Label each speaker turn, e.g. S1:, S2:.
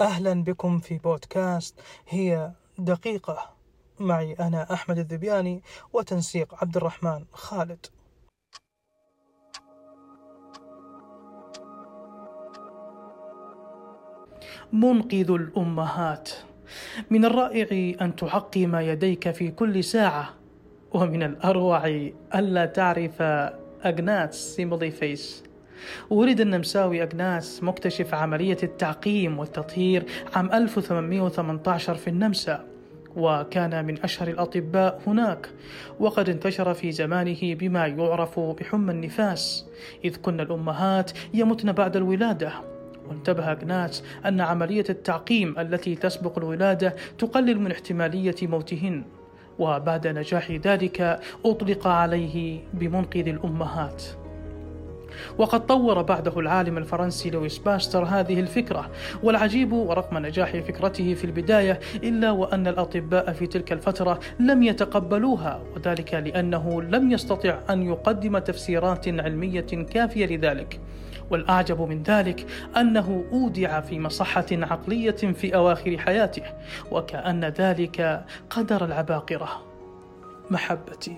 S1: أهلا بكم في بودكاست هي دقيقة. معي أنا أحمد الذبياني وتنسيق عبد الرحمن خالد. منقذ الأمهات. من الرائع أن تعقم يديك في كل ساعة ومن الأروع ألا تعرف أجنات سيمبلي فيس. ولد النمساوي أجناس مكتشف عملية التعقيم والتطهير عام 1818 في النمسا وكان من أشهر الأطباء هناك. وقد انتشر في زمانه بما يعرف بحمى النفاس إذ كن الأمهات يمتن بعد الولادة. وانتبه أجناس أن عملية التعقيم التي تسبق الولادة تقلل من احتمالية موتهن وبعد نجاح ذلك أطلق عليه بمنقذ الأمهات. وقد طور بعده العالم الفرنسي لويس باستر هذه الفكرة. والعجيب ورغم نجاح فكرته في البداية إلا وأن الأطباء في تلك الفترة لم يتقبلوها وذلك لأنه لم يستطع أن يقدم تفسيرات علمية كافية لذلك. والأعجب من ذلك أنه أودع في مصحة عقلية في أواخر حياته وكأن ذلك قدر العباقرة. محبتي.